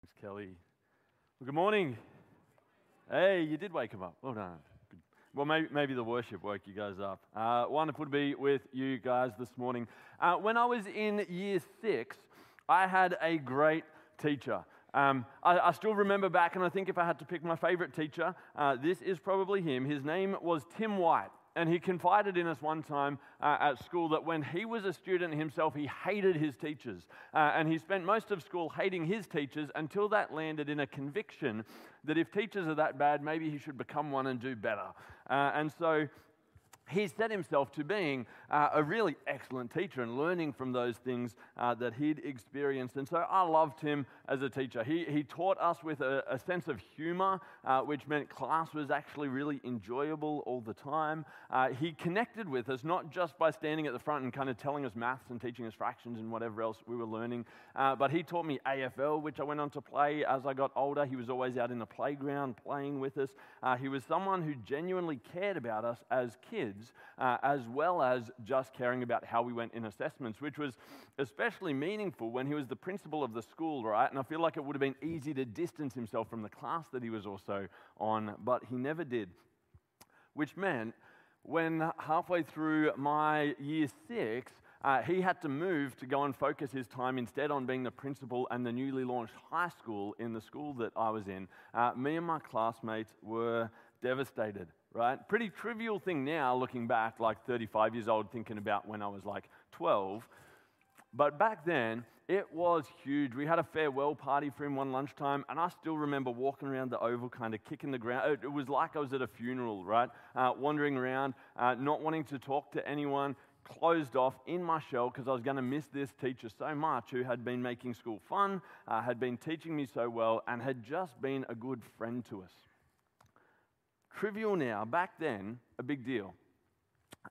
Thanks, Kelly. Well, good morning. Hey, you did wake him up. Well done. Good. Well, maybe, maybe the worship woke you guys up. Uh, wonderful to be with you guys this morning. Uh, when I was in year six, I had a great teacher. Um, I, I, still remember back, and I think if I had to pick my favorite teacher, uh, this is probably him. His name was Tim White. And he confided in us one time uh, at school that when he was a student himself, he hated his teachers. Uh, and he spent most of school hating his teachers until that landed in a conviction that if teachers are that bad, maybe he should become one and do better. Uh, and so he set himself to being uh, a really excellent teacher and learning from those things uh, that he'd experienced. And so I loved him as a teacher. He, he taught us with a, a sense of humor, uh, which meant class was actually really enjoyable all the time. Uh, he connected with us not just by standing at the front and kind of telling us maths and teaching us fractions and whatever else we were learning, uh, but he taught me AFL, which I went on to play as I got older. He was always out in the playground playing with us. Uh, he was someone who genuinely cared about us as kids kids, uh, as well as just caring about how we went in assessments, which was especially meaningful when he was the principal of the school, right? And I feel like it would have been easy to distance himself from the class that he was also on, but he never did. Which meant when halfway through my year six, uh, he had to move to go and focus his time instead on being the principal and the newly launched high school in the school that I was in. Uh, me and my classmates were devastated right? Pretty trivial thing now, looking back, like 35 years old, thinking about when I was like 12. But back then, it was huge. We had a farewell party for him one lunchtime, and I still remember walking around the oval, kind of kicking the ground. It was like I was at a funeral, right? Uh, wandering around, uh, not wanting to talk to anyone, closed off in my shell because I was going to miss this teacher so much who had been making school fun, uh, had been teaching me so well, and had just been a good friend to us trivial now, back then, a big deal.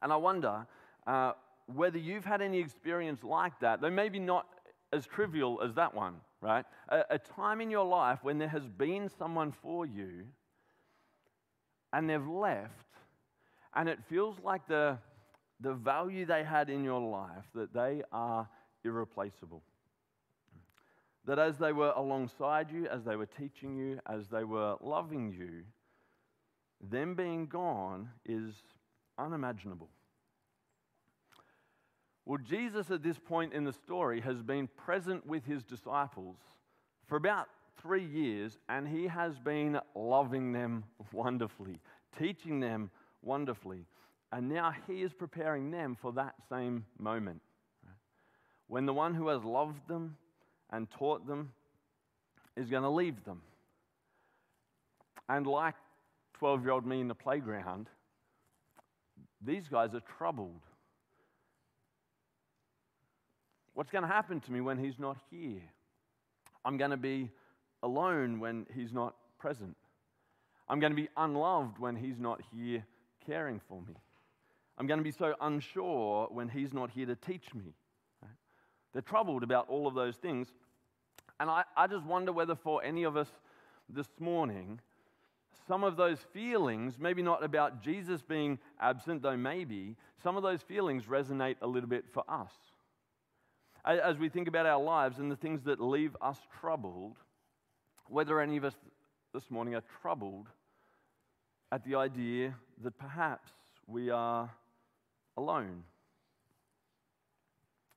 And I wonder uh, whether you've had any experience like that, though maybe not as trivial as that one, right? A, a time in your life when there has been someone for you and they've left, and it feels like the, the value they had in your life, that they are irreplaceable. That as they were alongside you, as they were teaching you, as they were loving you, them being gone is unimaginable. Well, Jesus at this point in the story has been present with his disciples for about three years, and he has been loving them wonderfully, teaching them wonderfully. And now he is preparing them for that same moment. When the one who has loved them and taught them is going to leave them. And like 12 year old me in the playground, these guys are troubled. What's going to happen to me when he's not here? I'm going to be alone when he's not present. I'm going to be unloved when he's not here caring for me. I'm going to be so unsure when he's not here to teach me. They're troubled about all of those things. And I, I just wonder whether for any of us this morning, some of those feelings, maybe not about Jesus being absent, though maybe, some of those feelings resonate a little bit for us. As we think about our lives and the things that leave us troubled, whether any of us this morning are troubled at the idea that perhaps we are alone,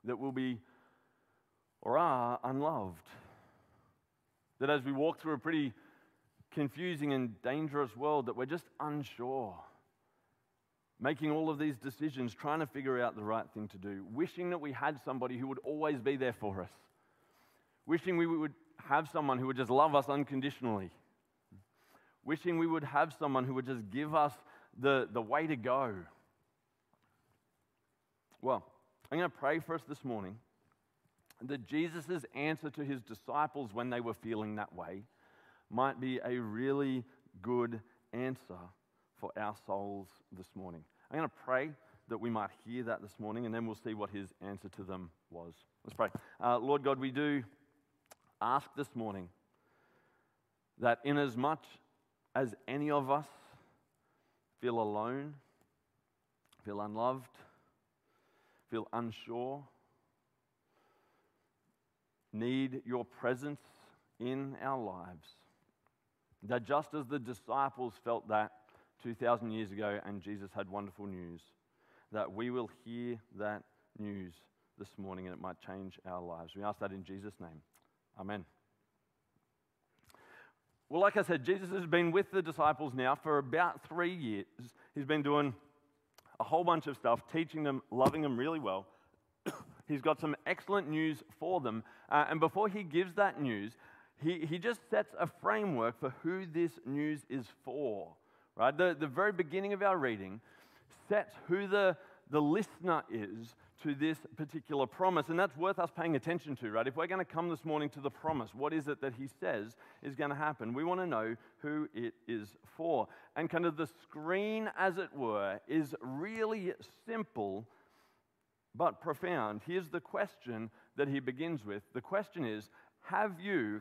that we'll be or are unloved, that as we walk through a pretty confusing and dangerous world that we're just unsure. Making all of these decisions, trying to figure out the right thing to do, wishing that we had somebody who would always be there for us, wishing we would have someone who would just love us unconditionally, wishing we would have someone who would just give us the, the way to go. Well, I'm going to pray for us this morning that Jesus' answer to his disciples when they were feeling that way might be a really good answer for our souls this morning. I'm going to pray that we might hear that this morning, and then we'll see what his answer to them was. Let's pray. Uh, Lord God, we do ask this morning that in as much as any of us feel alone, feel unloved, feel unsure, need your presence in our lives. That just as the disciples felt that 2,000 years ago and Jesus had wonderful news, that we will hear that news this morning and it might change our lives. We ask that in Jesus' name. Amen. Well, like I said, Jesus has been with the disciples now for about three years. He's been doing a whole bunch of stuff, teaching them, loving them really well. He's got some excellent news for them. Uh, and before he gives that news, he, he just sets a framework for who this news is for. Right? The, the very beginning of our reading sets who the, the listener is to this particular promise. And that's worth us paying attention to, right? If we're going to come this morning to the promise, what is it that he says is going to happen? We want to know who it is for. And kind of the screen, as it were, is really simple but profound. Here's the question that he begins with the question is Have you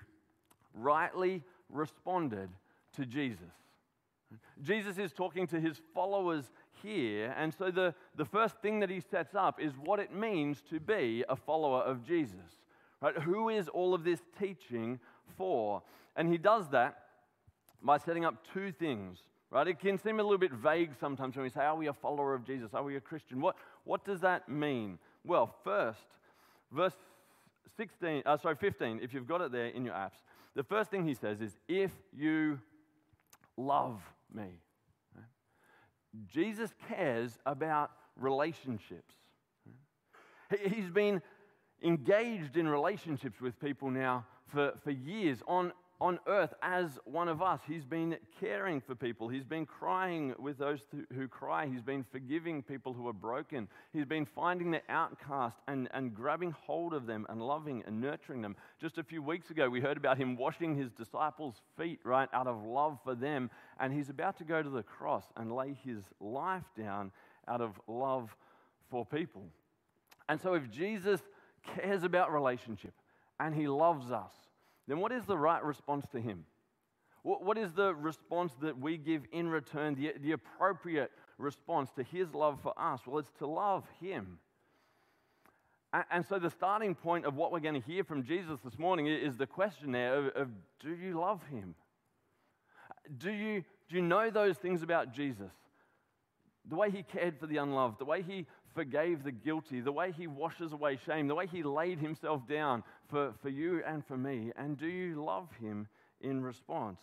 rightly responded to Jesus? Jesus is talking to his followers here. And so the, the first thing that he sets up is what it means to be a follower of Jesus. Right? Who is all of this teaching for? And he does that by setting up two things. Right? It can seem a little bit vague sometimes when we say, Are we a follower of Jesus? Are we a Christian? What, what does that mean? Well, first, verse 16, uh, sorry, 15, if you've got it there in your apps, the first thing he says is, If you love me. Jesus cares about relationships. He's been engaged in relationships with people now for, for years on, on earth as one of us. He's been caring for people. He's been crying with those who cry. He's been forgiving people who are broken. He's been finding the outcast and, and grabbing hold of them and loving and nurturing them. Just a few weeks ago, we heard about him washing his disciples' feet, right, out of love for them and he's about to go to the cross and lay his life down out of love for people. And so, if Jesus cares about relationship and he loves us, then what is the right response to him? What is the response that we give in return, the, the appropriate response to his love for us? Well, it's to love him. And so, the starting point of what we're going to hear from Jesus this morning is the question there of, of do you love him? Do you, do you know those things about Jesus? The way he cared for the unloved, the way he forgave the guilty, the way he washes away shame, the way he laid himself down for, for you and for me. And do you love him in response?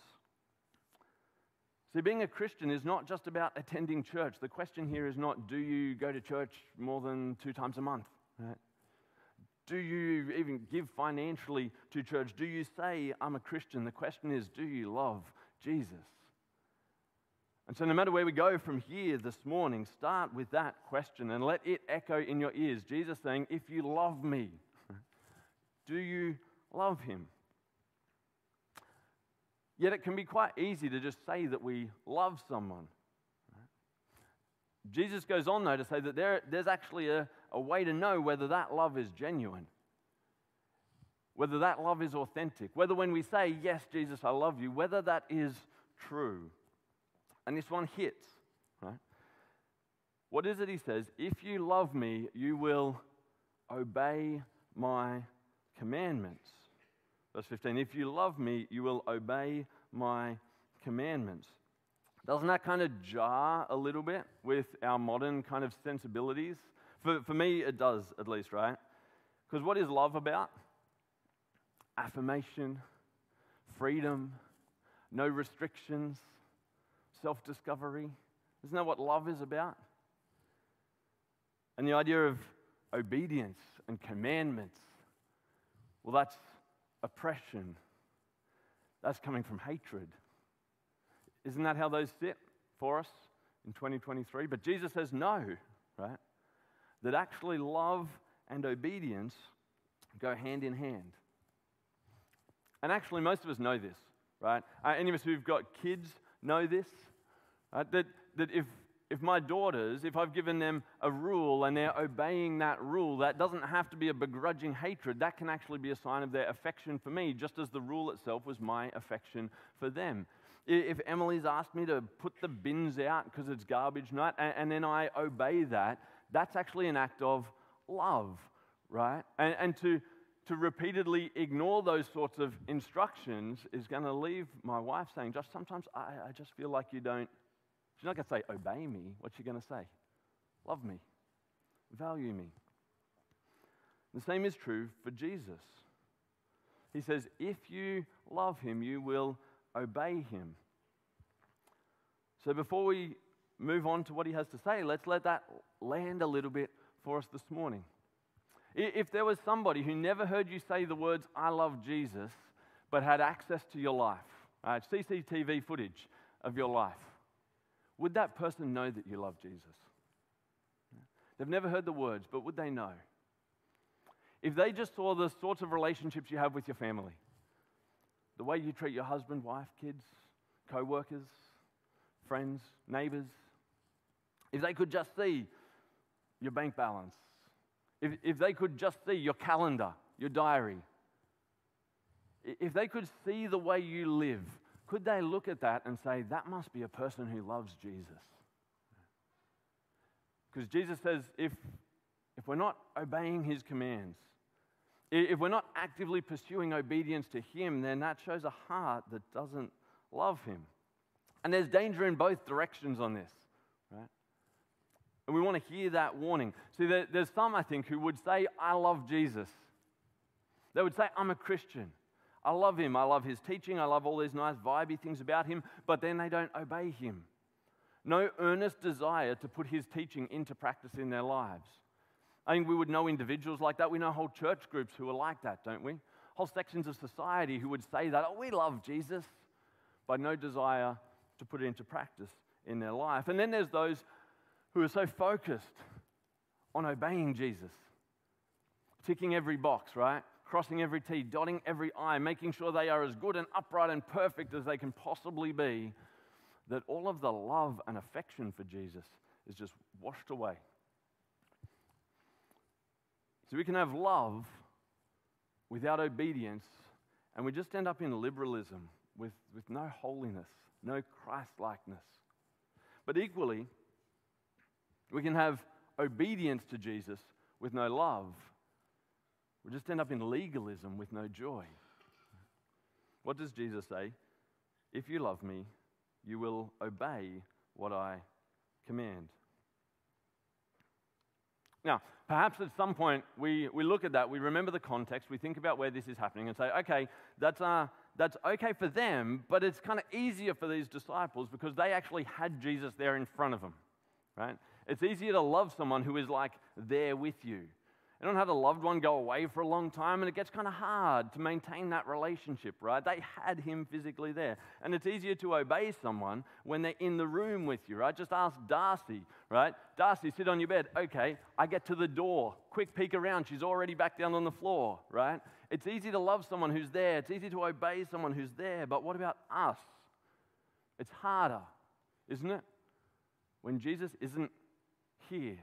See, being a Christian is not just about attending church. The question here is not, do you go to church more than two times a month? Right? Do you even give financially to church? Do you say, I'm a Christian? The question is, do you love Jesus. And so, no matter where we go from here this morning, start with that question and let it echo in your ears. Jesus saying, If you love me, do you love him? Yet it can be quite easy to just say that we love someone. Jesus goes on, though, to say that there, there's actually a, a way to know whether that love is genuine whether that love is authentic, whether when we say, Yes, Jesus, I love you, whether that is true. And this one hits, right? What is it he says? If you love me, you will obey my commandments. Verse 15, if you love me, you will obey my commandments. Doesn't that kind of jar a little bit with our modern kind of sensibilities? For, for me, it does, at least, right? Because what is love about? affirmation, freedom, no restrictions, self discovery. Isn't that what love is about? And the idea of obedience and commandments, well, that's oppression. That's coming from hatred. Isn't that how those sit for us in 2023? But Jesus says no, right? That actually love and obedience go hand in hand. And actually, most of us know this, right? Uh, any of us who've got kids know this, right? That, that if, if my daughters, if I've given them a rule and they're obeying that rule, that doesn't have to be a begrudging hatred. That can actually be a sign of their affection for me, just as the rule itself was my affection for them. If Emily's asked me to put the bins out because it's garbage night and, and, then I obey that, that's actually an act of love, right? And, and to, to repeatedly ignore those sorts of instructions is going to leave my wife saying, just sometimes I, I just feel like you don't, she's not going to say, obey me. What's she going to say? Love me, value me. The same is true for Jesus. He says, if you love him, you will obey him. So before we move on to what he has to say, let's let that land a little bit for us this morning. If there was somebody who never heard you say the words, I love Jesus, but had access to your life, uh, right, CCTV footage of your life, would that person know that you love Jesus? They've never heard the words, but would they know? If they just saw the sorts of relationships you have with your family, the way you treat your husband, wife, kids, co workers, friends, neighbors, if they could just see your bank balance, if, if they could just see your calendar, your diary, if they could see the way you live, could they look at that and say, that must be a person who loves Jesus? Because Jesus says, if, if we're not obeying his commands, if we're not actively pursuing obedience to him, then that shows a heart that doesn't love him. And there's danger in both directions on this, right? And we want to hear that warning. See, there's some, I think, who would say, I love Jesus. They would say, I'm a Christian. I love him. I love his teaching. I love all these nice, vibey things about him, but then they don't obey him. No earnest desire to put his teaching into practice in their lives. I think we would know individuals like that. We know whole church groups who are like that, don't we? Whole sections of society who would say that, oh, we love Jesus, but no desire to put it into practice in their life. And then there's those who are so focused on obeying Jesus, ticking every box, right? Crossing every T, dotting every I, making sure they are as good and upright and perfect as they can possibly be, that all of the love and affection for Jesus is just washed away. So we can have love without obedience, and we just end up in liberalism with, with no holiness, no Christ likeness. But equally, we can have obedience to Jesus with no love. We just end up in legalism with no joy. What does Jesus say? If you love me, you will obey what I command. Now, perhaps at some point we, we look at that, we remember the context, we think about where this is happening and say, okay, that's, uh, that's okay for them, but it's kind of easier for these disciples because they actually had Jesus there in front of them, right? It's easier to love someone who is like there with you. You don't have a loved one go away for a long time, and it gets kind of hard to maintain that relationship, right? They had him physically there. And it's easier to obey someone when they're in the room with you, right? Just ask Darcy, right? Darcy, sit on your bed. Okay, I get to the door. Quick peek around. She's already back down on the floor, right? It's easy to love someone who's there, it's easy to obey someone who's there. But what about us? It's harder, isn't it? When Jesus isn't here?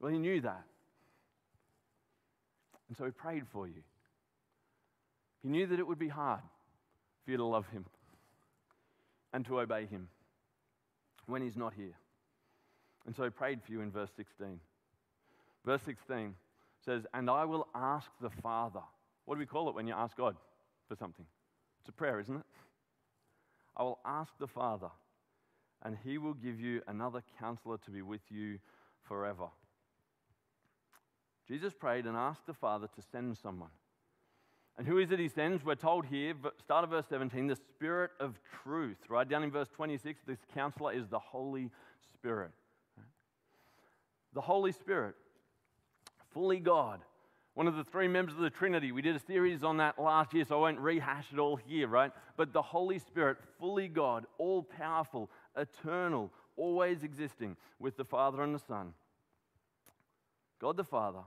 Well, he knew that. And so he prayed for you. He knew that it would be hard for you to love him and to obey him when he's not here. And so he prayed for you in verse 16. Verse 16 says, And I will ask the Father. What do we call it when you ask God for something? It's a prayer, isn't it? I will ask the Father and he will give you another counselor to be with you forever. Jesus prayed and asked the Father to send someone. And who is it he sends? We're told here, start of verse 17, the Spirit of truth. Right down in verse 26, this counselor is the Holy Spirit. The Holy Spirit, fully God, one of the three members of the Trinity. We did a series on that last year, so I won't rehash it all here, right? But the Holy Spirit, fully God, all powerful, eternal, always existing with the Father and the Son. God the Father,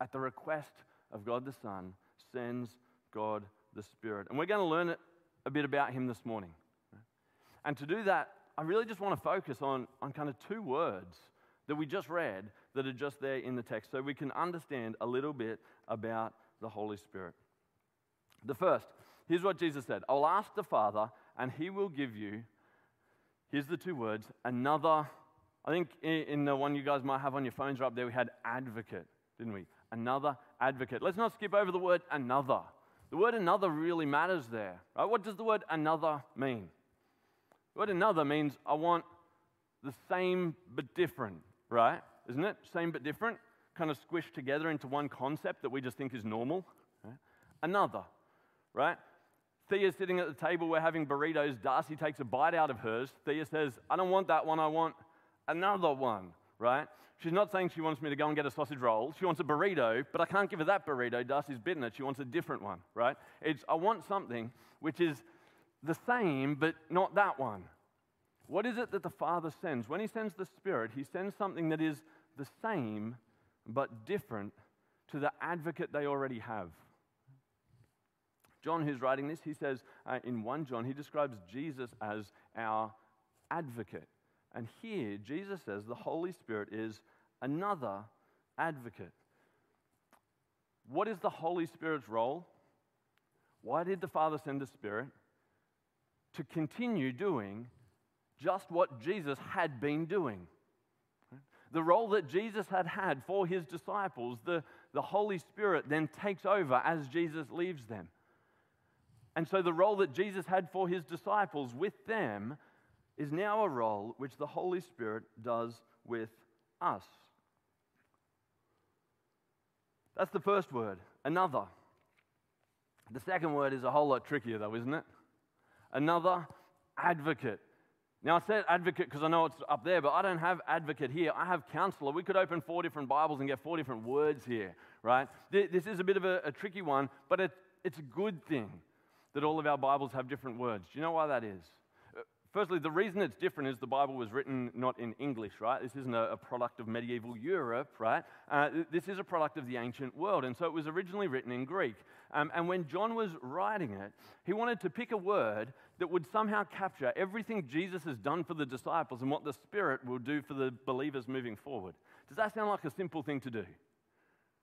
at the request of God the Son, sends God the Spirit. And we're going to learn a bit about him this morning. And to do that, I really just want to focus on, on kind of two words that we just read that are just there in the text so we can understand a little bit about the Holy Spirit. The first, here's what Jesus said I'll ask the Father, and he will give you Here's the two words another. I think in the one you guys might have on your phones right up there, we had advocate, didn't we? Another advocate. Let's not skip over the word another. The word another really matters there. Right? What does the word another mean? The word another means I want the same but different, right? Isn't it? Same but different, kind of squished together into one concept that we just think is normal. Right? Another, right? Thea's sitting at the table, we're having burritos. Darcy takes a bite out of hers. Thea says, I don't want that one, I want another one, right? She's not saying she wants me to go and get a sausage roll. She wants a burrito, but I can't give her that burrito. Darcy's bitten it. She wants a different one, right? It's, I want something which is the same, but not that one. What is it that the Father sends? When He sends the Spirit, He sends something that is the same, but different to the advocate they already have. John, who's writing this, he says uh, in 1 John, he describes Jesus as our advocate. And here, Jesus says the Holy Spirit is another advocate. What is the Holy Spirit's role? Why did the Father send the Spirit? To continue doing just what Jesus had been doing. The role that Jesus had had for his disciples, the, the Holy Spirit then takes over as Jesus leaves them. And so the role that Jesus had for his disciples with them is now a role which the Holy Spirit does with us. That's the first word, another. The second word is a whole lot trickier, though, isn't it? Another advocate. Now, I said advocate because I know it's up there, but I don't have advocate here. I have counselor. We could open four different Bibles and get four different words here, right? This is a bit of a, a tricky one, but it, it's a good thing that all of our Bibles have different words. Do you know why that is? Firstly, the reason it's different is the Bible was written not in English, right? This isn't a, a product of medieval Europe, right? Uh, this is a product of the ancient world. And so it was originally written in Greek. Um, and when John was writing it, he wanted to pick a word that would somehow capture everything Jesus has done for the disciples and what the Spirit will do for the believers moving forward. Does that sound like a simple thing to do?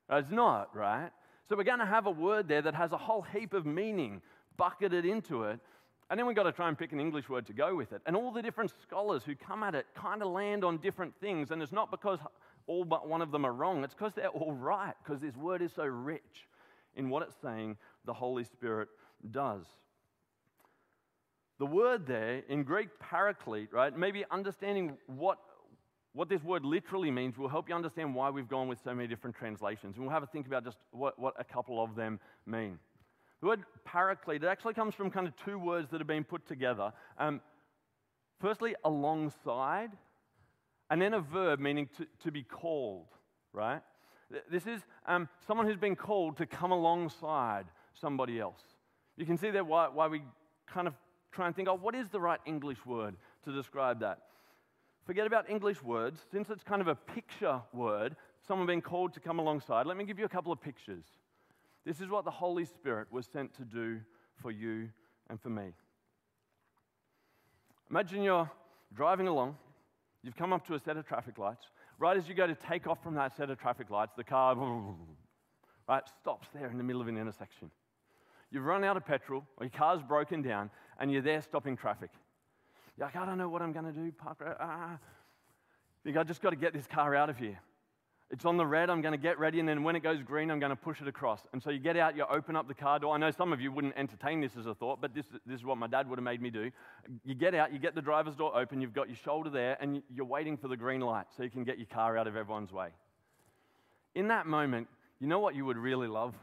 Uh, it's not, right? So we're going to have a word there that has a whole heap of meaning bucketed into it. And then we've got to try and pick an English word to go with it. And all the different scholars who come at it kind of land on different things. And it's not because all but one of them are wrong, it's because they're all right, because this word is so rich in what it's saying the Holy Spirit does. The word there in Greek, paraclete, right? Maybe understanding what, what this word literally means will help you understand why we've gone with so many different translations. And we'll have a think about just what, what a couple of them mean. The word paraclete, it actually comes from kind of two words that have been put together. Um, firstly, alongside, and then a verb meaning to, to be called, right? This is um, someone who's been called to come alongside somebody else. You can see there why, why we kind of try and think, oh, what is the right English word to describe that? Forget about English words. Since it's kind of a picture word, someone being called to come alongside, let me give you a couple of pictures. This is what the Holy Spirit was sent to do for you and for me. Imagine you're driving along, you've come up to a set of traffic lights. Right as you go to take off from that set of traffic lights, the car right, stops there in the middle of an intersection. You've run out of petrol, or your car's broken down, and you're there stopping traffic. You're like, I don't know what I'm going to do, Parker. Ah. You think, I just got to get this car out of here. It's on the red, I'm going to get ready, and then when it goes green, I'm going to push it across. And so you get out, you open up the car door. I know some of you wouldn't entertain this as a thought, but this, this is what my dad would have made me do. You get out, you get the driver's door open, you've got your shoulder there, and you're waiting for the green light so you can get your car out of everyone's way. In that moment, you know what you would really love?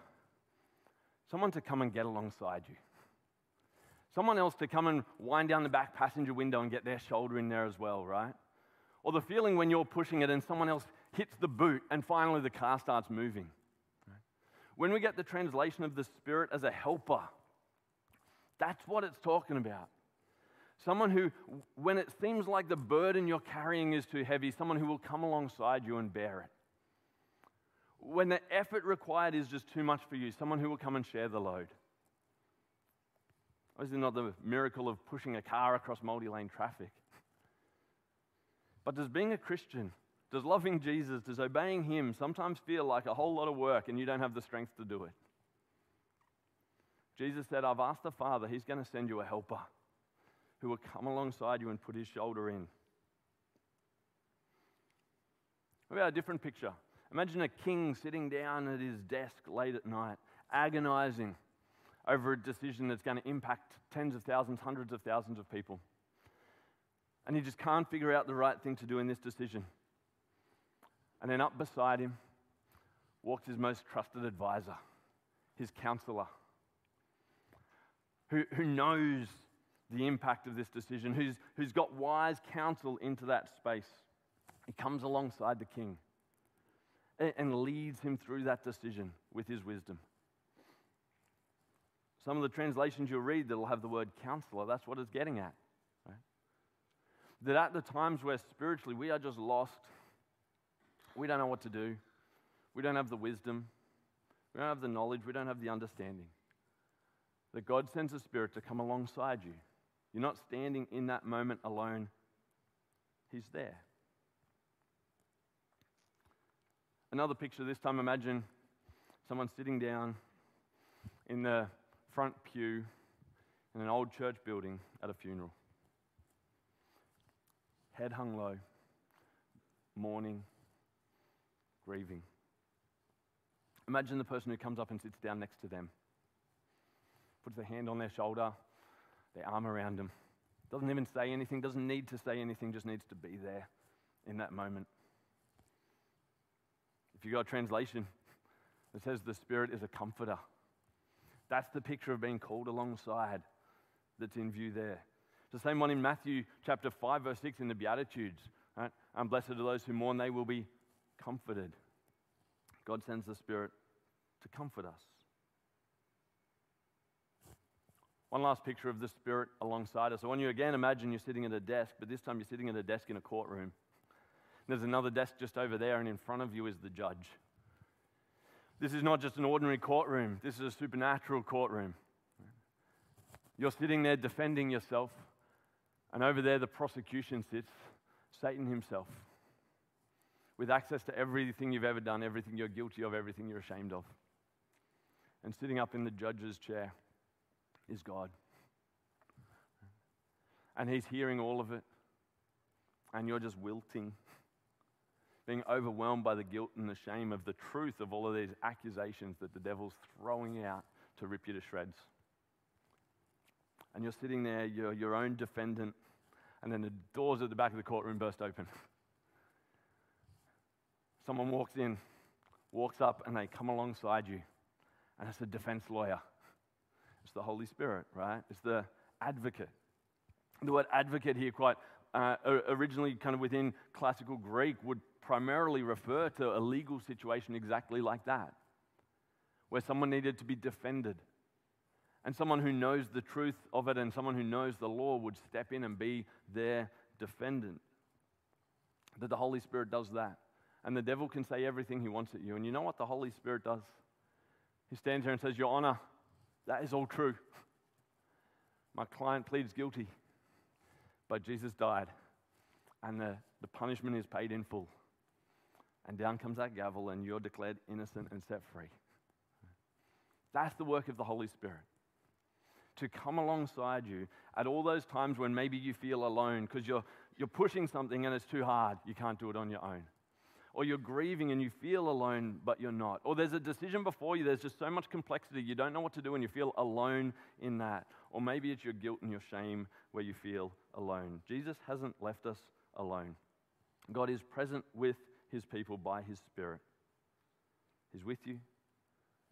Someone to come and get alongside you. Someone else to come and wind down the back passenger window and get their shoulder in there as well, right? Or the feeling when you're pushing it and someone else hits the boot, and finally the car starts moving. When we get the translation of the Spirit as a helper, that's what it's talking about. Someone who, when it seems like the burden you're carrying is too heavy, someone who will come alongside you and bear it. When the effort required is just too much for you, someone who will come and share the load. Obviously, not the miracle of pushing a car across multi lane traffic. But does being a Christian does loving Jesus, does obeying Him sometimes feel like a whole lot of work and you don't have the strength to do it? Jesus said, I've asked the Father, He's going to send you a helper who will come alongside you and put His shoulder in. What about a different picture? Imagine a king sitting down at his desk late at night, agonizing over a decision that's going to impact tens of thousands, hundreds of thousands of people. And he just can't figure out the right thing to do in this decision. And then up beside him walks his most trusted advisor, his counselor, who, who knows the impact of this decision, who's, who's got wise counsel into that space. He comes alongside the king and, and leads him through that decision with his wisdom. Some of the translations you'll read that'll have the word counselor, that's what it's getting at. Right? That at the times where spiritually we are just lost, we don't know what to do, we don't have the wisdom, we don't have the knowledge, we don't have the understanding. That God sends a spirit to come alongside you. You're not standing in that moment alone, He's there. Another picture this time imagine someone sitting down in the front pew in an old church building at a funeral. Head hung low, mourning, grieving. Imagine the person who comes up and sits down next to them, puts their hand on their shoulder, their arm around them. Doesn't even say anything, doesn't need to say anything, just needs to be there in that moment. If you've got a translation that says the Spirit is a comforter, that's the picture of being called alongside that's in view there. It's the same one in Matthew chapter 5, verse 6 in the Beatitudes. Right? And blessed are those who mourn, they will be comforted. God sends the Spirit to comfort us. One last picture of the Spirit alongside us. I want you again imagine you're sitting at a desk, but this time you're sitting at a desk in a courtroom. There's another desk just over there, and in front of you is the judge. This is not just an ordinary courtroom, this is a supernatural courtroom. You're sitting there defending yourself, and over there the prosecution sits Satan himself with access to everything you've ever done, everything you're guilty of, everything you're ashamed of. And sitting up in the judge's chair is God. And he's hearing all of it, and you're just wilting being overwhelmed by the guilt and the shame of the truth of all of these accusations that the devil's throwing out to rip you to shreds. And you're sitting there, you're your own defendant, and then the doors at the back of the courtroom burst open. Someone walks in, walks up, and they come alongside you, and it's a defense lawyer. It's the Holy Spirit, right? It's the advocate. The word advocate here, quite uh, originally kind of within classical Greek, would primarily refer to a legal situation exactly like that, where someone needed to be defended. And someone who knows the truth of it and someone who knows the law would step in and be their defendant. That the Holy Spirit does that. And the devil can say everything he wants at you. And you know what the Holy Spirit does? He stands there and says, Your Honor, that is all true. My client pleads guilty, but Jesus died, and the, the punishment is paid in full and down comes that gavel, and you're declared innocent and set free. That's the work of the Holy Spirit. To come alongside you at all those times when maybe you feel alone because you're, you're pushing something and it's too hard, you can't do it on your own. Or you're grieving and you feel alone, but you're not. Or there's a decision before you, there's just so much complexity, you don't know what to do and you feel alone in that. Or maybe it's your guilt and your shame where you feel alone. Jesus hasn't left us alone. God is present with his people by his Spirit. He's with you,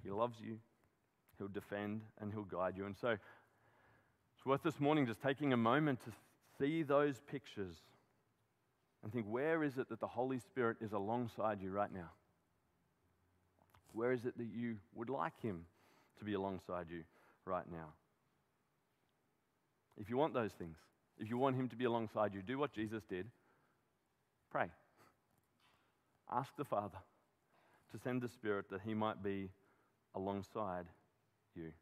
he loves you, he'll defend, and he'll guide you. And so it's worth this morning just taking a moment to see those pictures and think where is it that the Holy Spirit is alongside you right now? Where is it that you would like him to be alongside you right now? If you want those things, if you want him to be alongside you, do what Jesus did pray. Ask the Father to send the Spirit that He might be alongside you.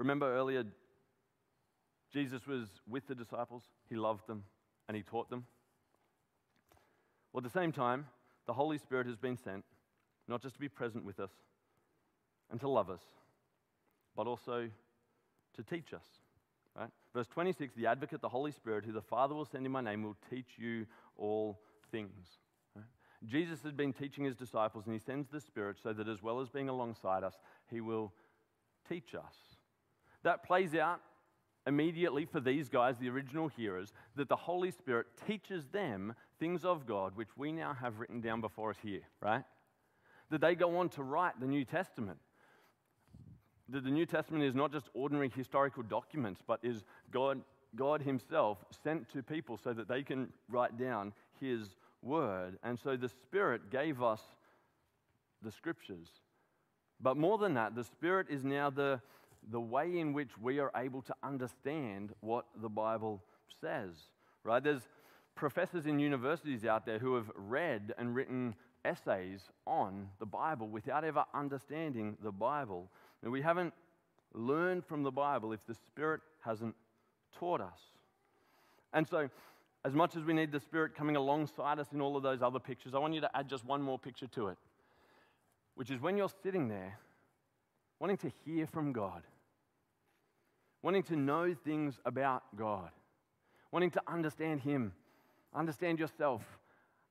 Remember earlier, Jesus was with the disciples, He loved them, and He taught them. Well, at the same time, the Holy Spirit has been sent, not just to be present with us and to love us, but also to teach us. Right? Verse 26 The advocate, the Holy Spirit, who the Father will send in my name, will teach you all things. Jesus had been teaching his disciples, and he sends the Spirit so that as well as being alongside us, he will teach us. That plays out immediately for these guys, the original hearers, that the Holy Spirit teaches them things of God which we now have written down before us here, right? That they go on to write the New Testament. That the New Testament is not just ordinary historical documents, but is God, God Himself sent to people so that they can write down His word. And so the Spirit gave us the scriptures. But more than that, the Spirit is now the the way in which we are able to understand what the Bible says, right? There's professors in universities out there who have read and written essays on the Bible without ever understanding the Bible. And we haven't learned from the Bible if the Spirit hasn't taught us. And so, as much as we need the Spirit coming alongside us in all of those other pictures, I want you to add just one more picture to it, which is when you're sitting there wanting to hear from God, wanting to know things about God, wanting to understand Him, understand yourself,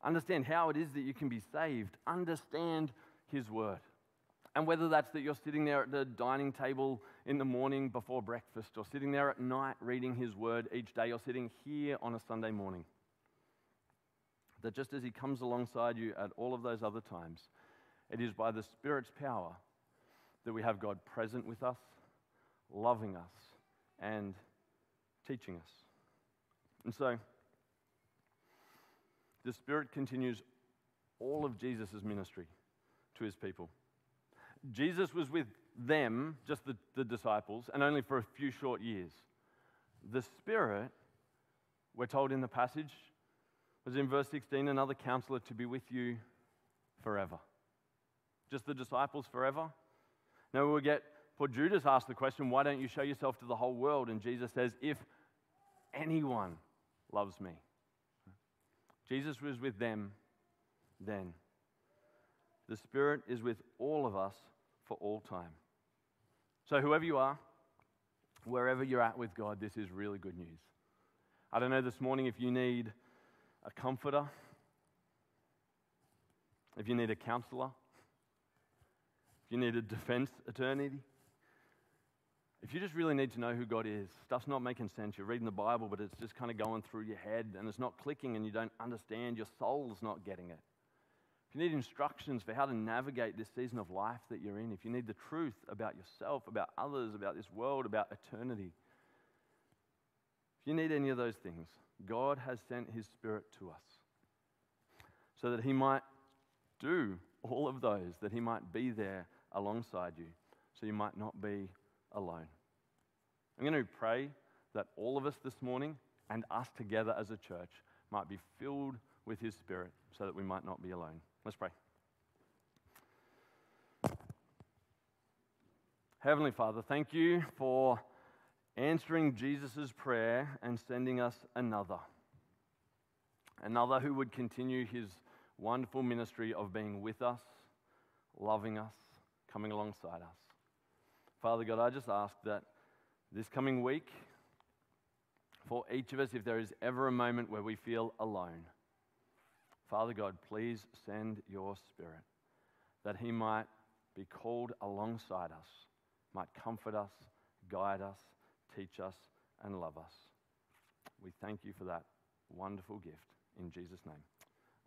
understand how it is that you can be saved, understand His Word. And whether that's that you're sitting there at the dining table in the morning before breakfast, or sitting there at night reading His Word each day, or sitting here on a Sunday morning, that just as He comes alongside you at all of those other times, it is by the Spirit's power that we have God present with us, loving us, and teaching us. And so, the Spirit continues all of Jesus' ministry to his people. Jesus was with them, just the, the disciples, and only for a few short years. The Spirit, we're told in the passage, was in verse 16 another counselor to be with you forever. Just the disciples forever? Now we'll get, for Judas asked the question, why don't you show yourself to the whole world? And Jesus says, if anyone loves me. Jesus was with them then. The Spirit is with all of us for all time. So, whoever you are, wherever you're at with God, this is really good news. I don't know this morning if you need a comforter, if you need a counselor, if you need a defense attorney, if you just really need to know who God is, stuff's not making sense. You're reading the Bible, but it's just kind of going through your head and it's not clicking and you don't understand, your soul's not getting it. If you need instructions for how to navigate this season of life that you're in, if you need the truth about yourself, about others, about this world, about eternity, if you need any of those things, God has sent His Spirit to us so that He might do all of those, that He might be there alongside you so you might not be alone. I'm going to pray that all of us this morning and us together as a church might be filled with His Spirit so that we might not be alone. Let's pray. Heavenly Father, thank you for answering Jesus' prayer and sending us another. Another who would continue his wonderful ministry of being with us, loving us, coming alongside us. Father God, I just ask that this coming week, for each of us, if there is ever a moment where we feel alone, Father God, please send your Spirit that He might be called alongside us, might comfort us, guide us, teach us, and love us. We thank you for that wonderful gift. In Jesus' name,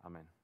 amen.